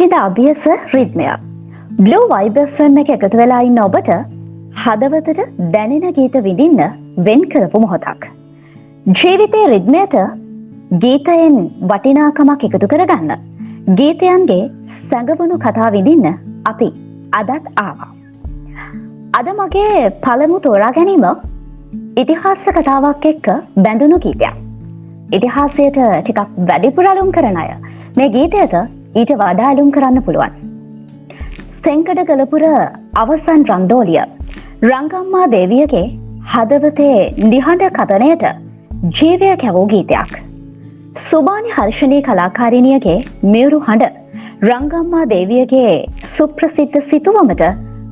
පන්හිද අභියස රිද්මය blow වයිබෆම් එක එකතු වෙලා ඉන්න ඔබට හදවතට දැනෙන ගීත විඳින්න වෙන් කරපු මොහොතක්. ජීවිතය රිද්මයට ගීතයෙන් වටිනාකමක් එකතු කරගන්න. ගීතයන්ගේ සැඟවුණු කතා විඳින්න අපි අදත් ආවා. අද මගේ පළමු තෝරා ගැනීම ඉතිහාස කතාවක් එක්ක බැඳුණු ගීතයක්. ඉතිහාසයට ටිකක් වැඩිපුරලුම් කරන අය මේ ගීතයට ඊට වඩාලුම් කරන්න පුළුවන්. සෙංකඩ කළපුර අවසන් රන්දෝලිය රංගම්මා දේවියගේ හදවතේ නිහඬ කතනයට ජීවය කැවූ ගීතයක්. සුභානි හර්ෂණී කලාකාරිනියගේ මියුරු හඬ රංගම්මා දේවියගේ සුප්‍රසිද්ධ සිතුවමට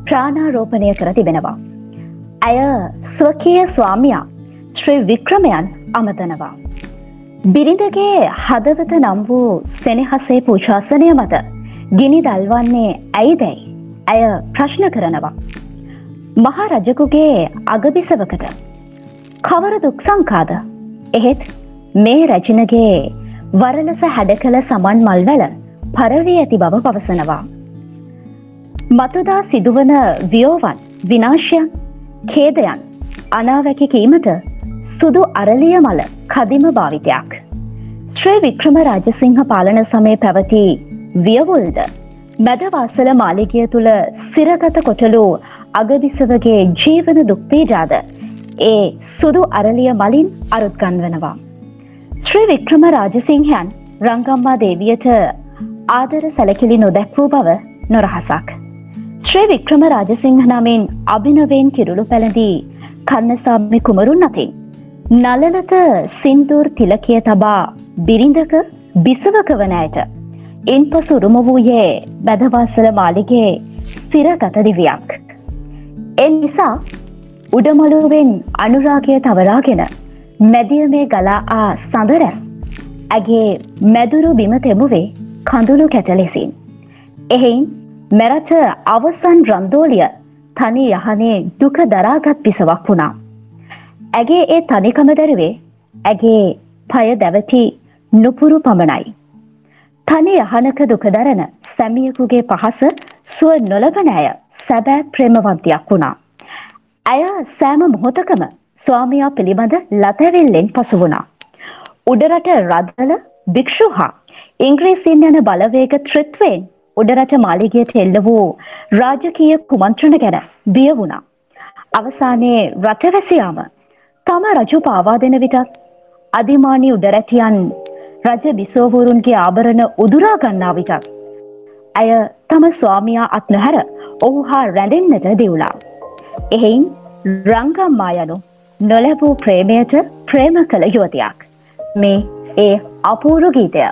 ප්‍රාණාරෝපණය කර තිබෙනවා. ඇය ස්වකීය ස්වාමියා ශ්‍රී වික්‍රමයන් අමතනවා. බිරිඳගේ හදවත නම් වූ සෙනෙහසේ පූශාසනය මත ගිනි දල්වන්නේ ඇයිදැයි ඇය ප්‍රශ්න කරනවා. මහා රජකුගේ අගබිසවකට කවර දුක් සංකාද එහෙත් මේ රජනගේ වරලස හැඩ කළ සමන් මල්වල පරවී ඇති බව පවසනවා. මතුදා සිදුවන වියෝවන් විනාශයන් කේදයන් අනාවැකි කීමට සුදු අරලිය මල කදිම භාවිතයක්. ශ්‍රී වික්‍රම රාජසිංහ පාලන සමය පැවති වියවුල්ද මැදවාසල මාලිගය තුළ සිරගත කොටලු අගවිසවගේ ජීවන දුක්පීජාද ඒ සුදු අරලිය මලින් අරුත්ගන්වනවා. ශ්‍රී වික්‍රම රාජසිංහයන් රංගම්මා දේවියට ආදර සැලකිලි නොදැක් වූ බව නොරහසක්. ශ්‍රී වික්‍රම රාජසිංහ නමින් අභිනවෙන් කිරුළු පැළඳී කන්නසාම්මි කුමරුන් අතින් නලලත සින්දූර් තිලකිය තබා බිරිඳක බිසවක වන ඇයට ඉන් පසු උරුම වූයේ බැදවාසල මාලිගේ සිරගත දිවියක්. එ නිසා උඩමළුවෙන් අනුරාගය තවරාගෙන මැදිය මේ ගලා ආ සඳර ඇගේ මැදුරු බිම තෙමුවේ කඳුළු කැටලෙසින්. එහෙයින් මෙරට අවසන් රන්දෝලිය තනි යහනේ දුක දරාගත් පිසවක් වුණා. ඇගේ ඒ තනිකම දැරුවේ ඇගේ පය දැවටි නුපුරු පමණයි. තනි යහනක දුකදරන සැමියකුගේ පහස සුව නොලබන ඇය සැබෑ ප්‍රේමවන්තියක් වුණා. ඇය සෑම මොහොතකම ස්වාමියා පිළිබඳ ලතැවිල්ලෙන් පසු වුණා. උඩරට රදල භික්ෂු හා ඉංග්‍රීසින් යන බලවේග ත්‍රිත්වයෙන් උඩරට මාලිගයට එල්ල වූ රාජකීය කුමන්ත්‍රණ ගැන බිය වුණා. අවසානයේ රටවැසියාම තම රජු පාවා දෙන විටත් අධිමානී උඩරැටියන් රජ බිසෝවරුන්ගේ ආභරණ උදුරා ගන්නා විටත් ඇය තම ස්වාමියා අත් නොහැර ඔහු හා රැඳෙන්නට දෙව්ලා. එහෙයින් රංගම්මා යනු නොලැබූ ප්‍රේමයට ප්‍රේම කළ යුවතියක්. මේ ඒ අපූරු ගීතය.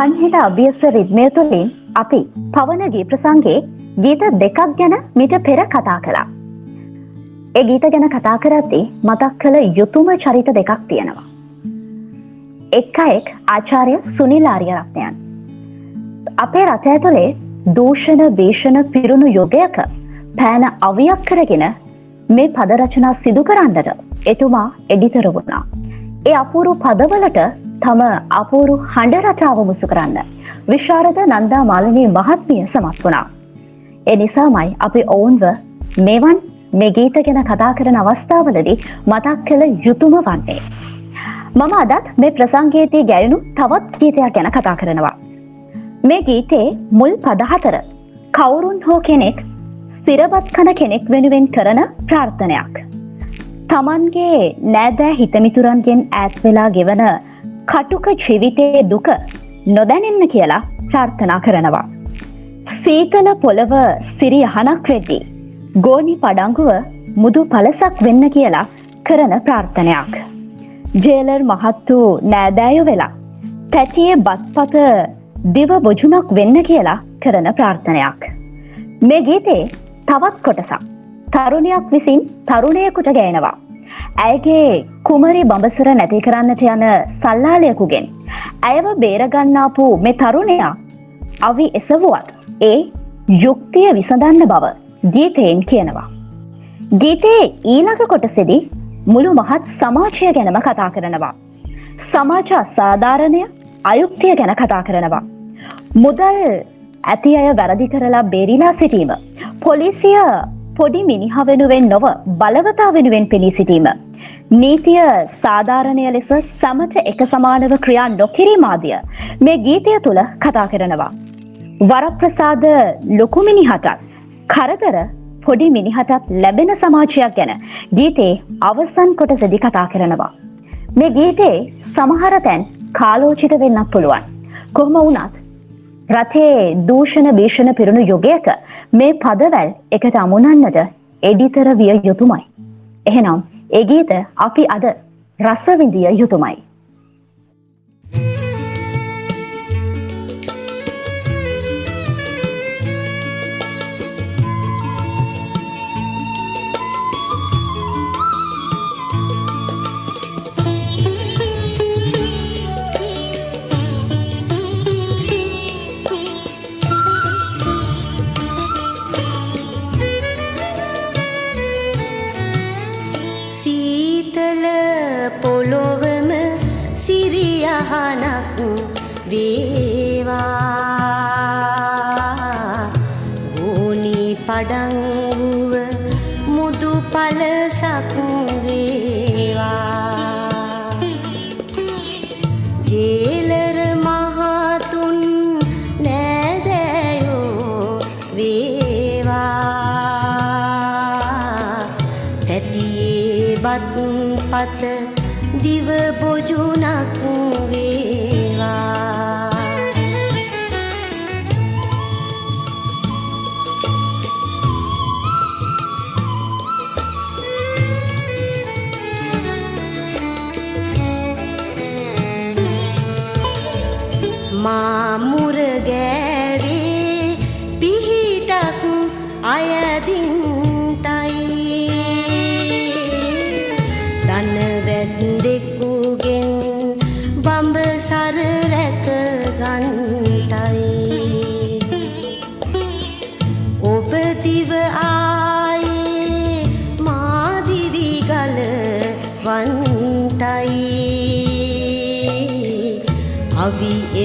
පන්හිට අභියස රිද්මය තුළින් අපි පවනගේ ප්‍රසංගේ ගීත දෙකක් ගැන මිට පෙර කතා කළා. ඒ ගීත ගැන කතා කරද්දී මතක් කළ යුතුම චරිත දෙකක් තියෙනවා. එක් අයෙක් ආචාර්ය සුනිල් ආරියරත්නයන්. අපේ රට ඇතුළේ දූෂණ භේෂණ පිරුණු යොගයක පෑන අවියක් කරගෙන මේ පදරචනා සිදු කරන්නට එතුමා එඩිතර වුණා. ඒ අපූරු පදවලට තම අපූරු හඬ රටාව මුසු කරන්න විශාරද නන්දා මාලනී මහත්මිය සමත් වුණා. එනිසාමයි අපි ඔවුන්ව මෙවන් මේ ගීත ගැන කතා කරන අවස්ථාවලදී මතක් කළ යුතුම වන්නේ. මම අදත් මේ ප්‍රසංගේතයේ ගැයුණු තවත් ගීතයක් ගැන කතා කරනවා. මේ ගීතේ මුල් පදහතර කවුරුන් හෝ කෙනෙක් සිරවත් කන කෙනෙක් වෙනුවෙන් කරන ප්‍රාර්ථනයක්. තමන්ගේ නෑදෑ හිතමිතුරන්ගෙන් ඈත් වෙලා ගෙවන කටුක ජීවිතයේ දුක නොදැනෙන්න කියලා ප්‍රාර්ථනා කරනවා. සීතල පොළව සිරි අහනක් වෙද්දී. ගෝනි පඩංගුව මුදු පලසක් වෙන්න කියලා කරන ප්‍රාර්ථනයක්. ජේලර් මහත් වූ නෑදෑයෝ වෙලා. පැටියේ බත්පත දිව බොජුනක් වෙන්න කියලා කරන ප්‍රාර්ථනයක්. මේ ගීතේ තවත් කොටසක්. තරුණයක් විසින් තරුණයකුට ගෑනවා. ඇයගේ කුමරි බඹසර නැති කරන්නට යන සල්ලාලයකුගෙන්. ඇයව බේරගන්නාපු මේ තරුණයා අවි එසවුවත් ඒ යුක්තිය විසඳන්න බව ගීතයෙන් කියනවා. ගීතයේ ඊළඟ කොටසෙදි මුළු මහත් සමාජය ගැනම කතා කරනවා. සමාජ අසාධාරණය අයුක්තිය ගැන කතා කරනවා. මුදල් ඇති අය වැරදි කරලා බේරිලා සිටීම. පොලිසිය පොඩි මිනිහ වෙනුවෙන් නොව බලවතා වෙනුවෙන් පෙනී සිටීම. නීතිය සාධාරණය ලෙස සමට එක සමානව ක්‍රියා නොකිරීමාදිය මේ ගීතය තුළ කතා කරනවා. වරප්‍රසාද ලොකු මිනිහටත් කරදර පොඩි මිනිහටත් ලැබෙන සමාජයක් ගැන ගීතේ අවසන් කොට සෙදි කතා කරනවා. මේ ගීතේ සමහර තැන් කාලෝචිත වෙන්නක් පුළුවන්. කොහොම වුණත් රටේ දූෂණ භීෂණ පිරුණු යුගයක මේ පදවැල් එකට අමුණන්නට එඩිතර විය යුතුමයි. එහෙනම් ඒ ගීත අපි අද රසවිඳිය යුතුමයි. පාත දිව බොජුනක් වේ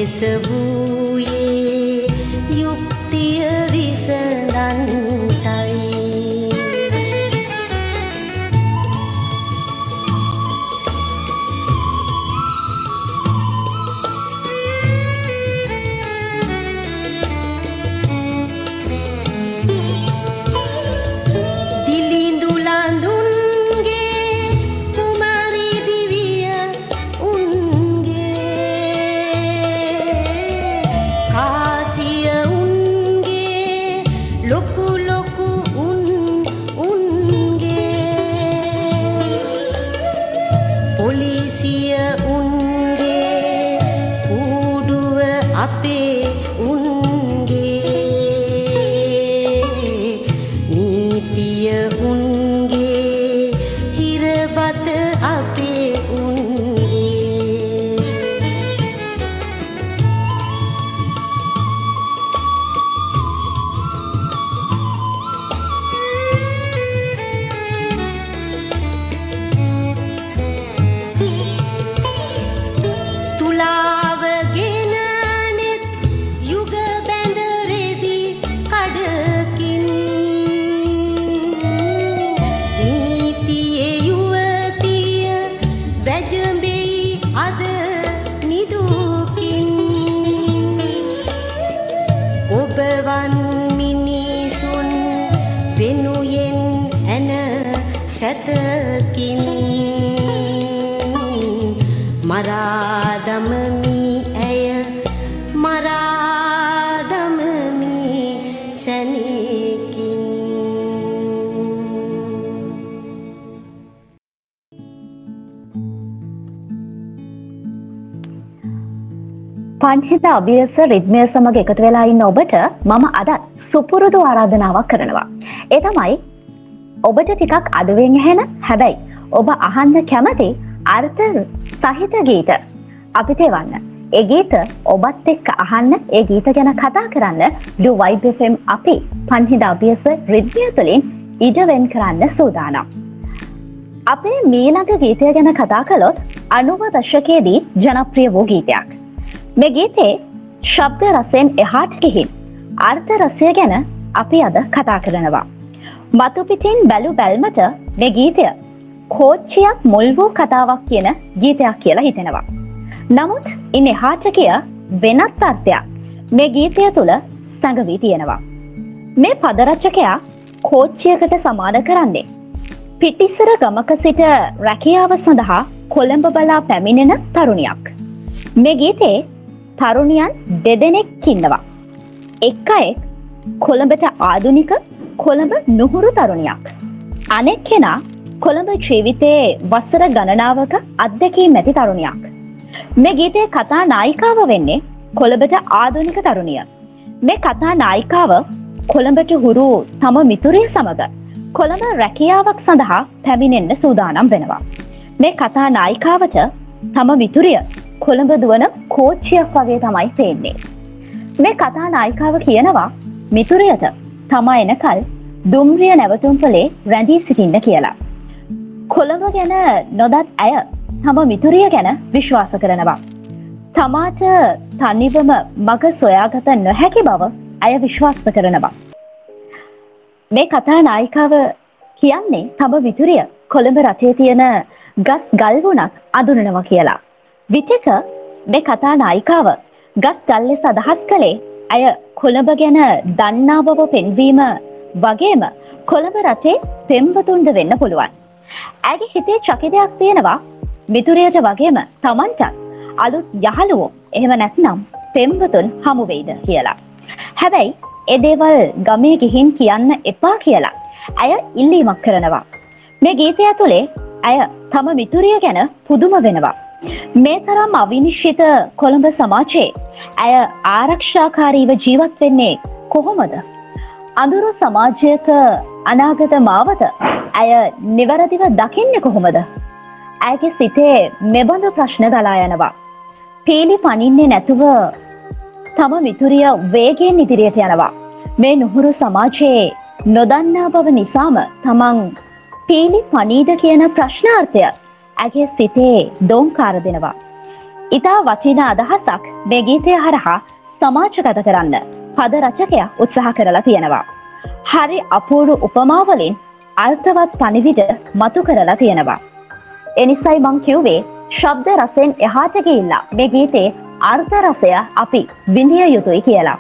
sabor. පංහිත අභියස රිද්මය සමඟ එකතු වෙලා ඉන්න ඔබට මම අදත් සුපුරුදු ආරාධනාවක් කරනවා. ඒ තමයි ඔබට ටිකක් අඩුවෙන් හෙන හැබැයි ඔබ අහන්න කැමති අර්ථ සහිත ගීත අපිට එවන්න. ඒ ගීත ඔබත් එක්ක අහන්න ඒ ගීත ගැන කතා කරන්න ඩු වයිෆම් අපි පන්හිද අභියස රිද්මය තුළින් ඉඩවෙන් කරන්න සූදානම්. අපේ මීළඟ ගීතය ගැන කතා කළොත් අනුව දශකයේදී ජනප්‍රිය වූ ගීතයක්. මේ ගීතේ ශබ්ද රසයෙන් එහාට ගිහින් අර්ථ රසය ගැන අපි අද කතා කරනවා. මතුපිටින් බැලු බැල්මට මේ ගීතය කෝච්චියක් මුල් වූ කතාවක් කියන ගීතයක් කියලා හිතෙනවා. නමුත් ඉන් එහාට කිය වෙනත් අර්ථයක් මේ ගීතය තුළ සැඟවී තියෙනවා. මේ පදරච්චකයා කෝච්චියකට සමාන කරන්නේ. පිටිස්සර ගමක සිට රැකියාව සඳහා කොළඹ බලා පැමිණෙන තරුණයක්. මේ ගීතේ තරුණියන් දෙදෙනෙක් කින්නවා. එක් අයෙක් කොළඹට ආදුනික කොළඹ නුහුරු තරුණයක්. අනෙක් කෙනා කොළඹ ජීවිතයේ වස්සර ගණනාවක අත්දැකී මැති තරුණයක්. මේ ගීතය කතා නායිකාව වෙන්නේ කොළඹට ආදුනික තරුණිය. මේ කතා නායිකාව කොළඹට හුරු තම මිතුරිය සමඟ කොළඹ රැකියාවක් සඳහා පැමිණෙන්න්න සූදානම් වෙනවා. මේ කතා නායිකාවට තම මිතුරිය කොළඹ දුවන කෝච්චියක් වගේ තමයි පේන්නේ. මේ කතා නායිකාව කියනවා මිතුරයට තමා එනකල් දුම්රිය නැවතුම්පලේ රැඳී සිටින්න කියලා. කොළඹ ගැන නොදත් ඇය තම මිතුරිය ගැන විශ්වාස කරනවා. තමාට තනිවම මග සොයාගත නොහැකි බව ඇය විශ්වාස කරනවා. මේ කතා නායිකාව කියන්නේ තම විතුරිය කොළඹ රටේ තියෙන ගස් ගල්වුණක් අදුනනවා කියලා. විටක මේ කතා නායිකාව ගස් ගල්ලෙස අදහස් කළේ ඇය කොළඹ ගැන දන්නා බව පෙන්වීම වගේම කොළඹ රටේ පෙම්වතුන්ද වෙන්න පුළුවන්. ඇගේ හිතේ චකිතයක් තියෙනවා මිතුරයට වගේම තමන්ටත් අලුත් යහළුවෝ එහෙම නැත්නම් පෙම්වතුන් හමුවෙයිද කියලා. හැබැයි එදේවල් ගමේ ගිහින් කියන්න එපා කියලා ඇය ඉල්ලීමක් කරනවා. මේ ගීතය තුළේ ඇය තම මිතුරිය ගැන පුදුම වෙනවා. මේ තරම් අවිනිශ්චිත කොළඹ සමාජයේ ඇය ආරක්ෂාකාරීව ජීවත් වෙන්නේ කොහොමද? අඳුරු සමාජයක අනාගත මාවත ඇය නිවැරදිව දකින්න කොහොමද? ඇයගේ සිතේ මෙබඳු ප්‍රශ්න ගලා යනවා. පීලි පනින්නේ නැතුව තම මිතුරිය වේගෙන් ඉදිරියට යනවා. මේ නුහුරු සමාජයේ නොදන්නා බව නිසාම තමන් පීලි පනීද කියන ප්‍රශ්නාර්ථය ඇගේ සිතේ දෝංකාර දෙනවා. ඉතා වචින අදහසක් මේ ගීතය හරහා සමාජගත කරන්න පද රචකය උත්සාහ කරලා තියෙනවා. හරි අපූරු උපමාවලින් අර්ථවත් පනිවිඩ මතු කරලා තියෙනවා. එනිසයි මං කිව්වේ ශබ්ද රසයෙන් එහාට ගිල්ලා මේ ගීතේ අර්ථ රසය අපි විඳිය යුතුයි කියලා.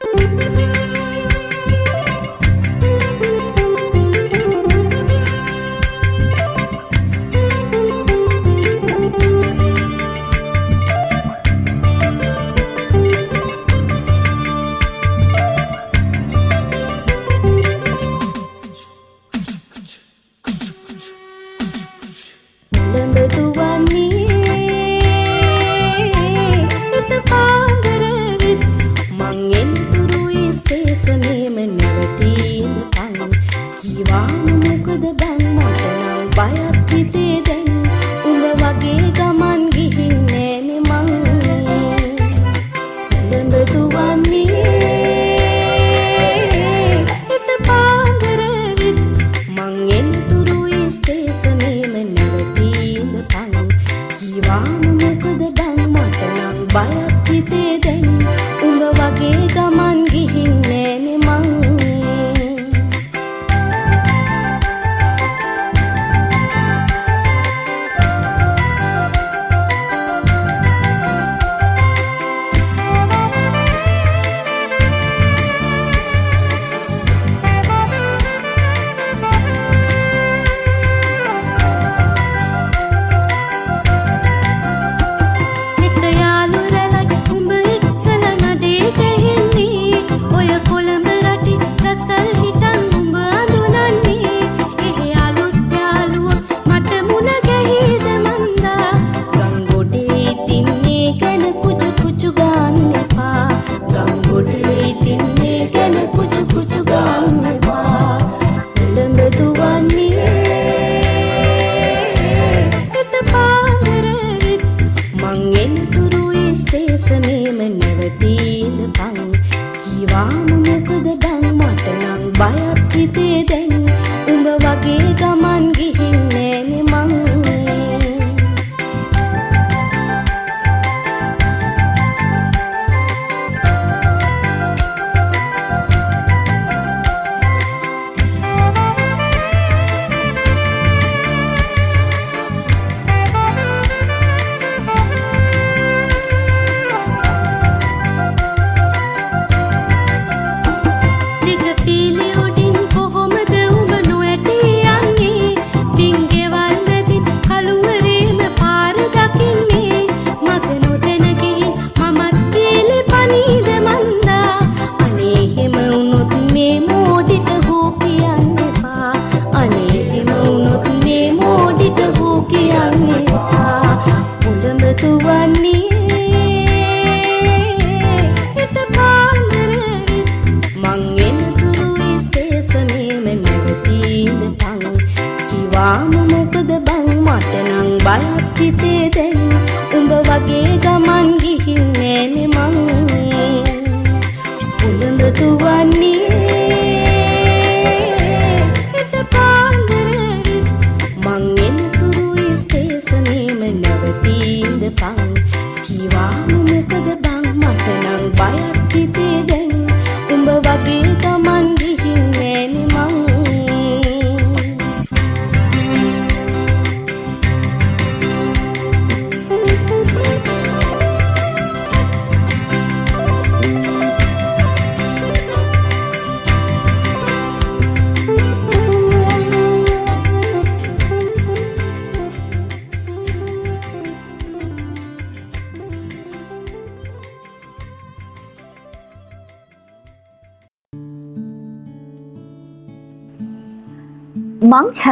ලඹ දුවන්නේ தேத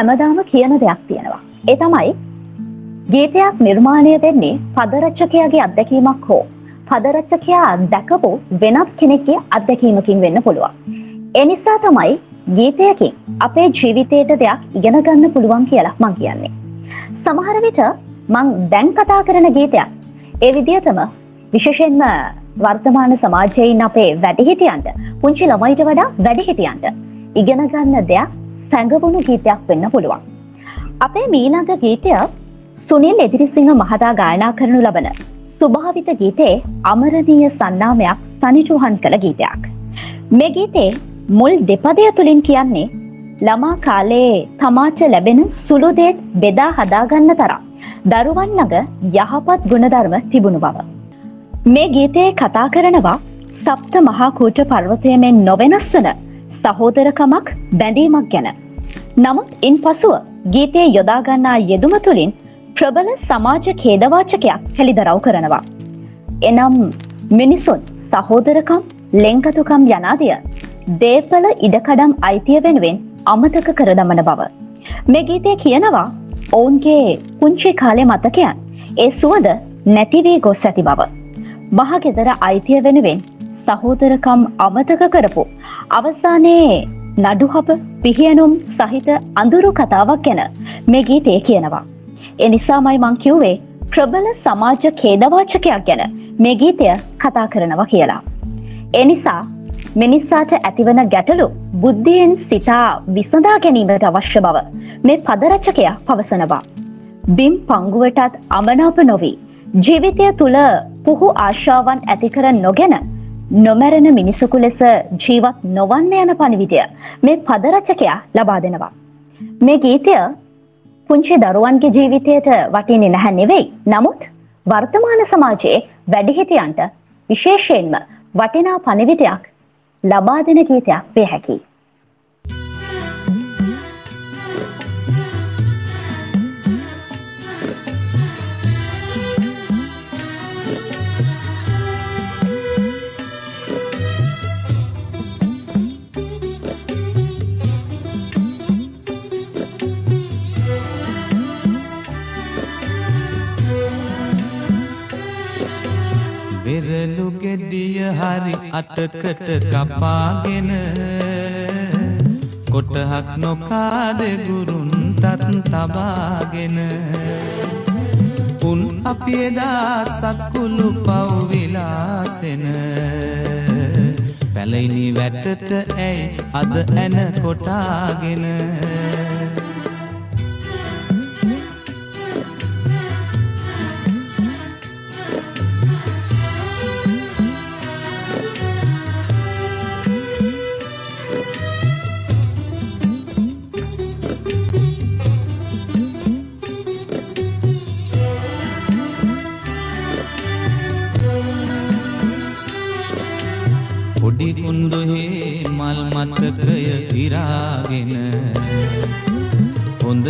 හැමදාම කියන දෙයක් තියෙනවා. ඒ තමයි ගීතයක් නිර්මාණය වෙන්නේ පදරච්චකයාගේ අත්දැකීමක් හෝ පදරච්චකයා දැකපු වෙනත් කෙනෙක්ගේ අත්දැකීමකින් වෙන්න පුළුවන්. එනිසා තමයි ගීතයකින් අපේ ජීවිතයට දෙයක් ඉගෙන ගන්න පුළුවන් කියලා මං කියන්නේ. සමහර විට මං දැන් කතා කරන ගීතයක් ඒ විදිහටම විශේෂයෙන්ම වර්තමාන සමාජයෙන් අපේ වැඩිහිටියන්ට පුංචි ළමයිට වඩා වැඩිහිටියන්ට ඉගෙන ගන්න දෙයක් සැඟවුණු ගීතයක් වෙන්න පුළුවන්. අපේ මීළඟ ගීතය සුනිල් එදිරිසිංහ මහතා ගායනා කරනු ලබන ස්වභාවිත ගීතේ අමරණීය සන්නාමයක් තනිටුහන් කළ ගීතයක්. මේ ගීතේ මුල් දෙපදය තුළින් කියන්නේ ළමා කාලයේ තමාට ලැබෙන සුළුදේත් බෙදා හදාගන්න තරම් දරුවන් ළඟ යහපත් ගුණධර්ම තිබුණු බව. මේ ගීතයේ කතා කරනවා සප්ත මහාකූට පර්වතයමෙන් නොවෙනස්වන සහෝදරකමක් බැඳීමක් ගැන. නමුත් ඉන් පසුව ගීතය යොදාගන්නා යෙදුම තුළින් ප්‍රබල සමාජ කේදවාචකයක් හෙළිදරව් කරනවා. එනම් මිනිසුන් සහෝදරකම් ලෙංකතුකම් යනාදිය දේපල ඉඩකඩම් අයිතිය වෙනුවෙන් අමතක කර දමන බව. මේ ගීතය කියනවා ඔවුන්ගේ පුංචි කාලය මතකයන් ඒ සුවද නැතිවී ගොස් ඇති බව. මහගෙදර අයිතිය වෙනුවෙන් සහෝදරකම් අමතක කරපු අවසානයේ නඩුහප පිහියනුම් සහිත අඳුරු කතාවක් ගැන මේ ගීතය කියනවා. එනිසාමයි මං කිව්වේ ප්‍රබල සමාජ කේදවාචකයක් ගැන මේ ගීතය කතා කරනවා කියලා. එනිසා මිනිස්සාට ඇතිවන ගැටලු බුද්ධියෙන් සිතා විසඳා ගැනීමට අවශ්‍ය බව මේ පදරචකය පවසනවා. බිම් පංගුවටත් අමනාප නොවී ජීවිතය තුළ පුහු ආශාවන් ඇතිකර නොගෙන නොමැරෙන මිනිසකු ලෙස ජීවත් නොවන්න යන පණිවිඩය මේ පදරචකයා ලබා දෙනවා. මේ ගීතය පුංචි දරුවන්ගේ ජීවිතයට වටින්නේ නැහැ නෙවෙයි. නමුත් වර්තමාන සමාජයේ වැඩිහිටියන්ට විශේෂයෙන්ම වටිනා පණිවිඩයක් ලබා දෙන ගීතයක් වේ හැකියි. හරි අටකට කපාගෙන කොටහක් නොකාද ගුරුන්ටත් තබාගෙන. උන් අපි එදා සක්කුළු පව්විලාසෙන පැලයිනි වැටට ඇයි අද ඇන කොටාගෙන?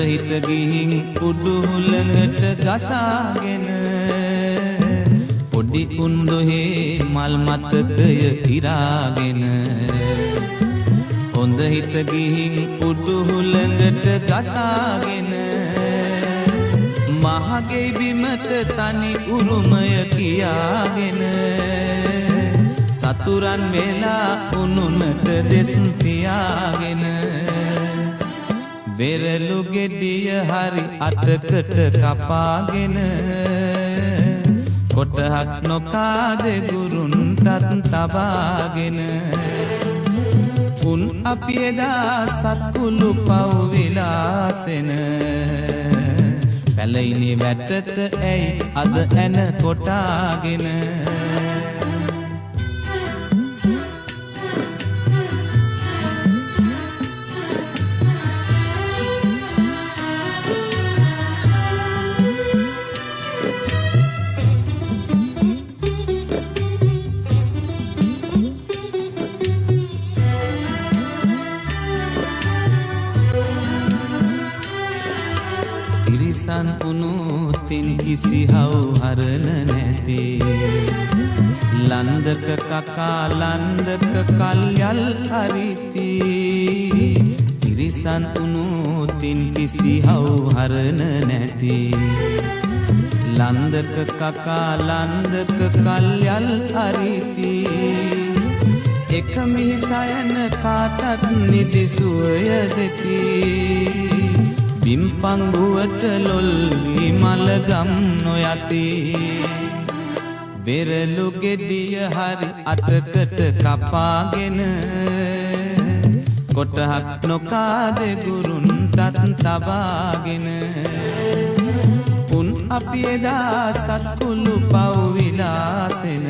හිත ගිහින් උඩුහුළඟට ගසාගෙන පොඩි කුන්දුහේ මල් මතකය ඉරාගෙන හොඳ හිත ගිහින් උඩුහුළඟට ගසාගෙන මහගේ බිමට තනි උරුමය කියාගෙන සතුරන් වෙලා උනුනට දෙස්තියාගෙන වෙරලු ගෙඩිය හරි අටකට කපාගෙන කොටහක් නොකාද ගුරුන්ටත් තබාගෙන උන් අපි එදා සත්කුළු පව්විලාසෙන පැලයිනි වැටට ඇයි අද ඇන කොටාගෙන තිරිසන් උනුතින් කිසි හවුහරණ නැති. ලන්දක කකා ලන්දක කල්යල් හරිති. තිරිසන් උනුතින් කිසි හවුහරණ නැති. ලන්දක කකා ලන්දක කල්යල් හරිති. එක මිහිසයන කාටත් නිදිසුවය දෙති. බිම්පංගුවට ලොල්වි මළගම් නොයති. වෙරලු ගෙඩිය හරි අටකට කපාගෙන කොටහක් නොකාද ගුරුන්ටත් තබාගෙන. උන් අපි එදා සත්කුළු පව්විලාසෙන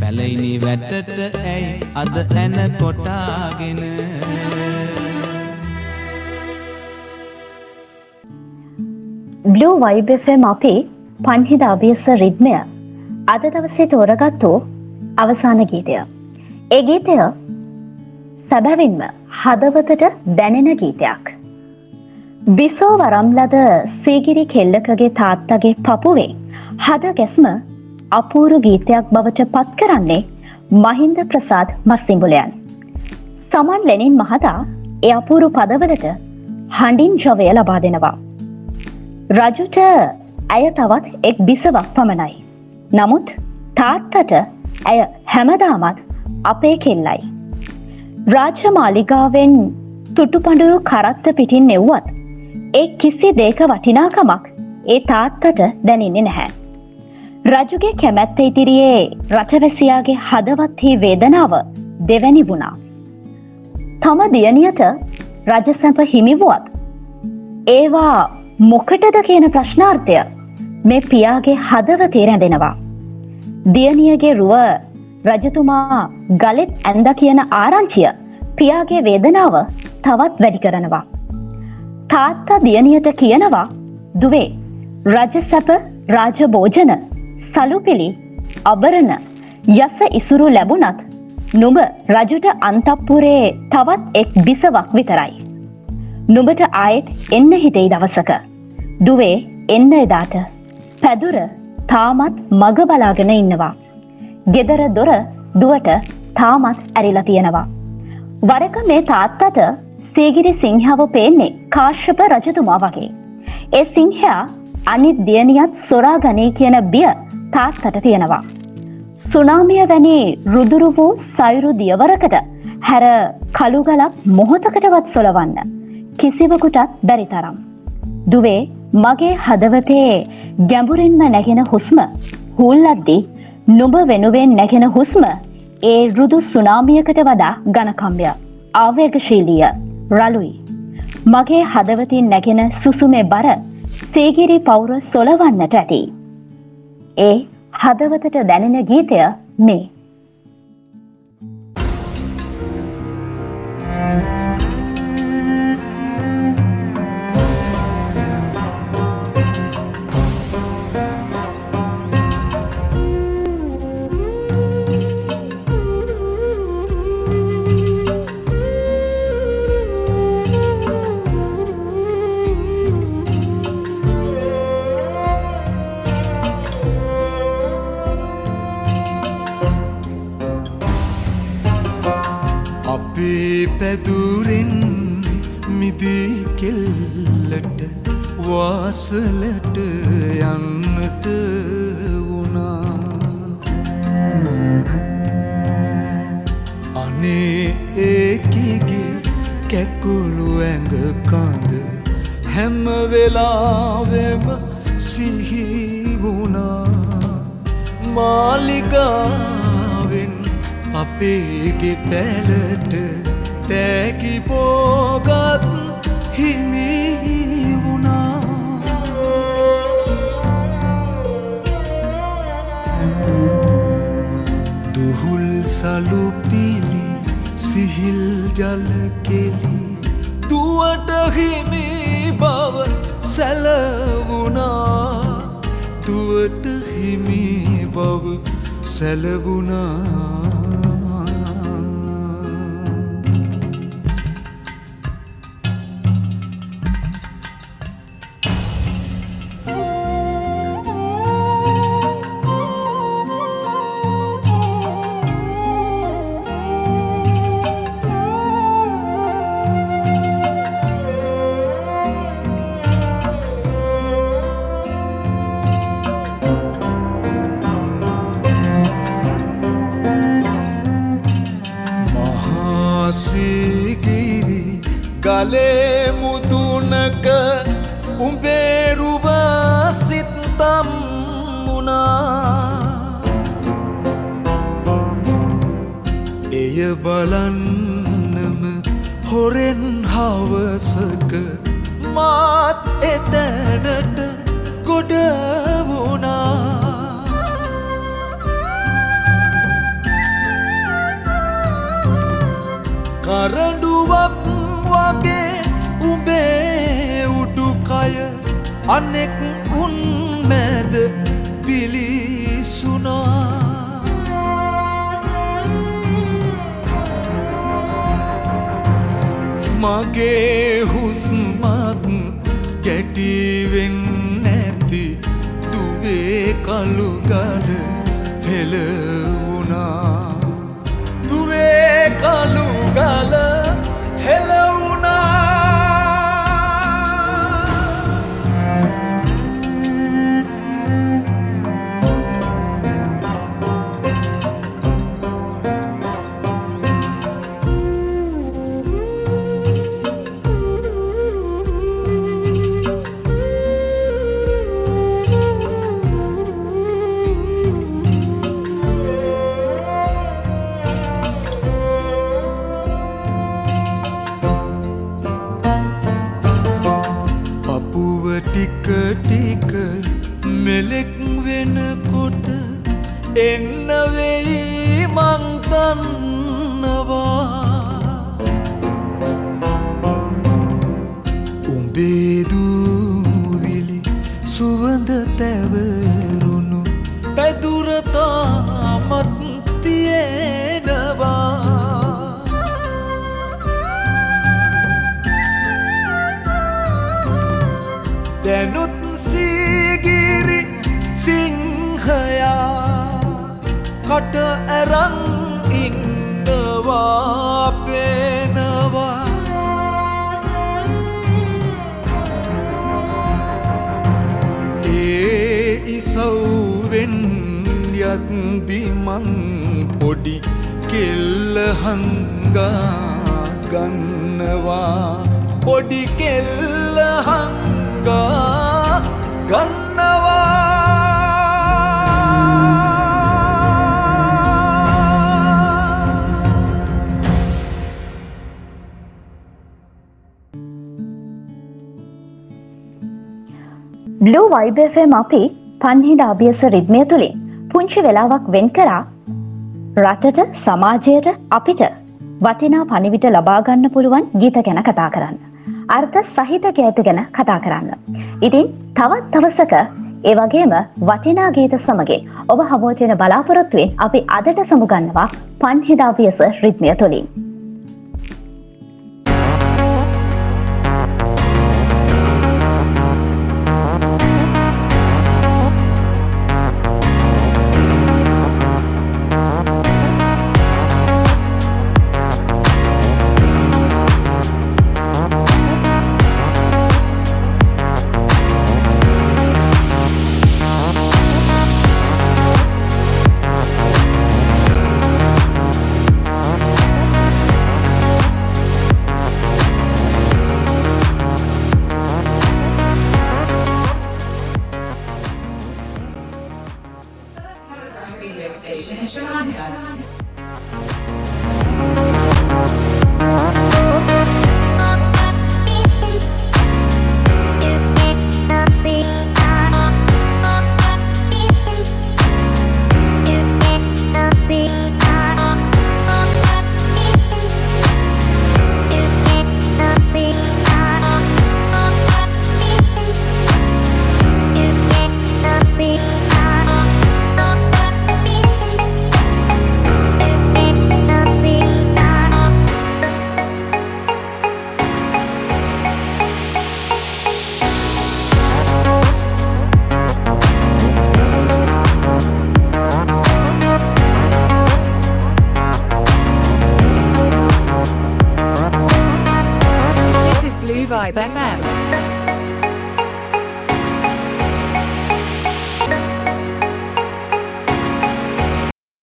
පැලයිනි වැටට ඇයි අද ඇන කොටාගෙන? බ්ලූ වයිබ් FM අපි පන්හිද අභියස රිද්මය අද දවසේ තෝරගත්තු අවසාන ගීතය. ඒ ගීතය සැබැවින්ම හදවතට දැනෙන ගීතයක්. බිසෝ වරම්ලද සීගිරි කෙල්ලකගේ තාත්තගේ පපුවේ හද ගැස්ම අපූරු ගීතයක් බවට පත් කරන්නේ මහින්ද ප්‍රසාද් මස්සිඹුලයන්. සමන් ලෙනින් මහතා ඒ අපූරු පදවලට හඬින් ජවය ලබා දෙනවා. රජුට ඇය තවත් එක් බිසවක් පමණයි. නමුත් තාත්තට ඇය හැමදාමත් අපේ කෙල්ලයි. රාජ්‍ය මාලිගාවෙන් තුටුපඬුරු කරත්ත පිටින් නෙව්වත් ඒ කිසි දේක වටිනාකමක් ඒ තාත්තට දැනෙන්නේ නැහැ. රජුගේ කැමැත්ත ඉදිරියේ රටවැසියාගේ හදවත්හි වේදනාව දෙවැනි වුණා. තම දියණියට රජසැප හිමිවුවත් ඒවා මොකටද කියන ප්‍රශ්නාර්ථය මේ පියාගේ හදවතේ රැඳෙනවා. දියණියගේ රුව රජතුමා ගලෙත් ඇන්ද කියන ආරංචිය පියාගේ වේදනාව තවත් වැඩි කරනවා. තාත්තා දියණියට කියනවා දුවේ රජසැප රාජභෝජන සලුපිලි අබරණ යස ඉසුරු ලැබුණත් නුඹ රජුට අන්තප්පුරේ තවත් එක් බිසවක් විතරයි. නුඹට ආයෙත් එන්න හිතෙයි දවසක. දුවේ එන්න එදාට. පැදුර තාමත් මග බලාගෙන ඉන්නවා. ගෙදර දොර දුවට තාමත් ඇරිලා තියෙනවා. වරක මේ තාත්තට සේගිරි සිංහාව පේන්නේ කාශ්‍යප රජතුමා වගේ. ඒ සිංහයා අනිත් දියණියත් සොරා ගනී කියන බිය තාත්තට තියෙනවා. සුනාමිය වැනි රුදුරු වූ සයුරු දියවරකට හැර කළුගලක් මොහොතකටවත් සොලවන්න කිසිවකුටත් බැරි තරම්. දුවේ මගේ හදවතේ ගැඹුරින්ම නැගෙන හුස්ම හුල්ලද්දි නුඹ වෙනුවෙන් නැගෙන හුස්ම ඒ රුදු සුනාමියකට වඩා ගණකම්ය ආවේගශීලිය රලුයි. මගේ හදවතින් නැගෙන සුසුමේ බර සේගිරි පවුර සොලවන්නට ඇති. ඒ හදවතට දැනෙන ගීතය මේ. සිහිල් ජලකෙලි දුවට හිමි බව සැලවුණා. දුවට හිමි බව සැලවුණා. හොරෙන් හවසක මාත් එතැනට ගොඩ වුණා. කරඩුවක් වගේ උඹේ උඩුකය අනෙක් උන් මැද පිලිසුනා මගේ හුස්මත් ගැටිවෙන් නැති දුවේ කළුගඩ හෙලවුණා දුවේ කළුගල බ්ලූ වයිබFM අපි පන්හිඩ අභියස රිද්මය තුළින් පුංචි වෙලාවක් වෙන් කරා රටට සමාජයට අපිට වටිනා පනිවිට ලබාගන්න පුළුවන් ගීත ගැන කතා කරන්න. අර්ථ සහිත ගේත ගැන කතා කරන්න. ඉතින් තවත් තවසක ඒ වගේම වටිනා ගීත සමගේ ඔබ හමුවතියෙන බලාපොරොත්තුවෙන් අපි අදට සමුගන්නවා පන්හිදාවියස රිද්මය තුළින්.